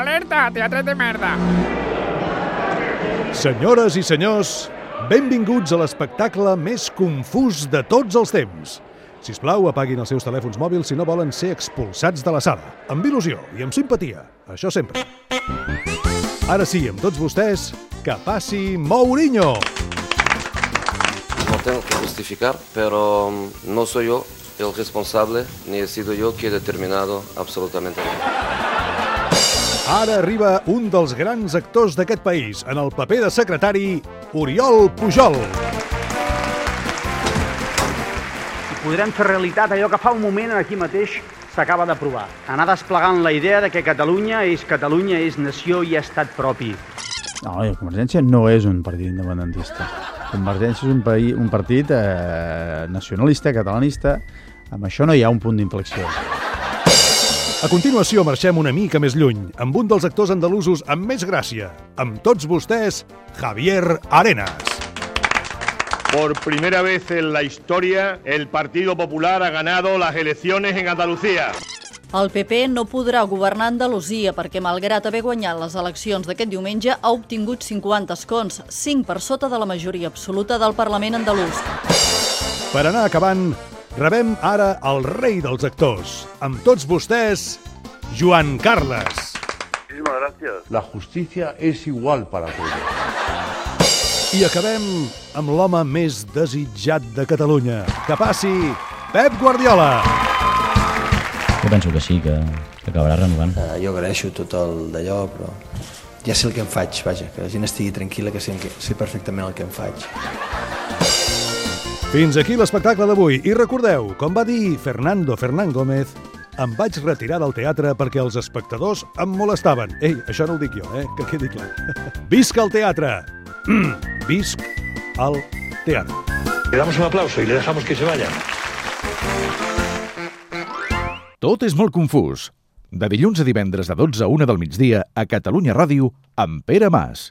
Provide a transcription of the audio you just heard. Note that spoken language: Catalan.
Alerta, teatre de merda. Senyores i senyors, benvinguts a l'espectacle més confús de tots els temps. Si us plau, apaguin els seus telèfons mòbils si no volen ser expulsats de la sala. Amb il·lusió i amb simpatia. Això sempre. Ara sí, amb tots vostès, que passi Mourinho! No tengo que justificar, pero mm, no soy yo el responsable, ni he sido yo quien he determinado absolutamente nada. Ara arriba un dels grans actors d'aquest país, en el paper de secretari, Oriol Pujol. podrem fer realitat allò que fa un moment aquí mateix s'acaba d'aprovar. Anar desplegant la idea de que Catalunya és Catalunya, és nació i estat propi. No, Convergència no és un partit independentista. Convergència és un, país, un partit eh, nacionalista, catalanista. Amb això no hi ha un punt d'inflexió. A continuació marxem una mica més lluny, amb un dels actors andalusos amb més gràcia. Amb tots vostès, Javier Arenas. Por primera vez en la historia, el Partido Popular ha ganado las elecciones en Andalucía. El PP no podrà governar Andalusia perquè, malgrat haver guanyat les eleccions d'aquest diumenge, ha obtingut 50 escons, 5 per sota de la majoria absoluta del Parlament andalús. Per anar acabant, rebem ara el rei dels actors. Amb tots vostès, Joan Carles. Muchísimas gracias. La justicia es igual para todos. I acabem amb l'home més desitjat de Catalunya. Que passi Pep Guardiola. Jo penso que sí, que, que acabarà renovant. Uh, jo agraeixo tot el d'allò, però ja sé el que em faig, vaja, que la gent estigui tranquil·la, que sé, que sé perfectament el que em faig. Fins aquí l'espectacle d'avui. I recordeu, com va dir Fernando Fernán Gómez, em vaig retirar del teatre perquè els espectadors em molestaven. Ei, això no ho dic jo, eh? Que quedi clar. Visca el teatre! Visc al teatre. Le damos un aplauso y le dejamos que se vaya. Tot és molt confús. De dilluns a divendres de 12 a 1 del migdia a Catalunya Ràdio amb Pere Mas.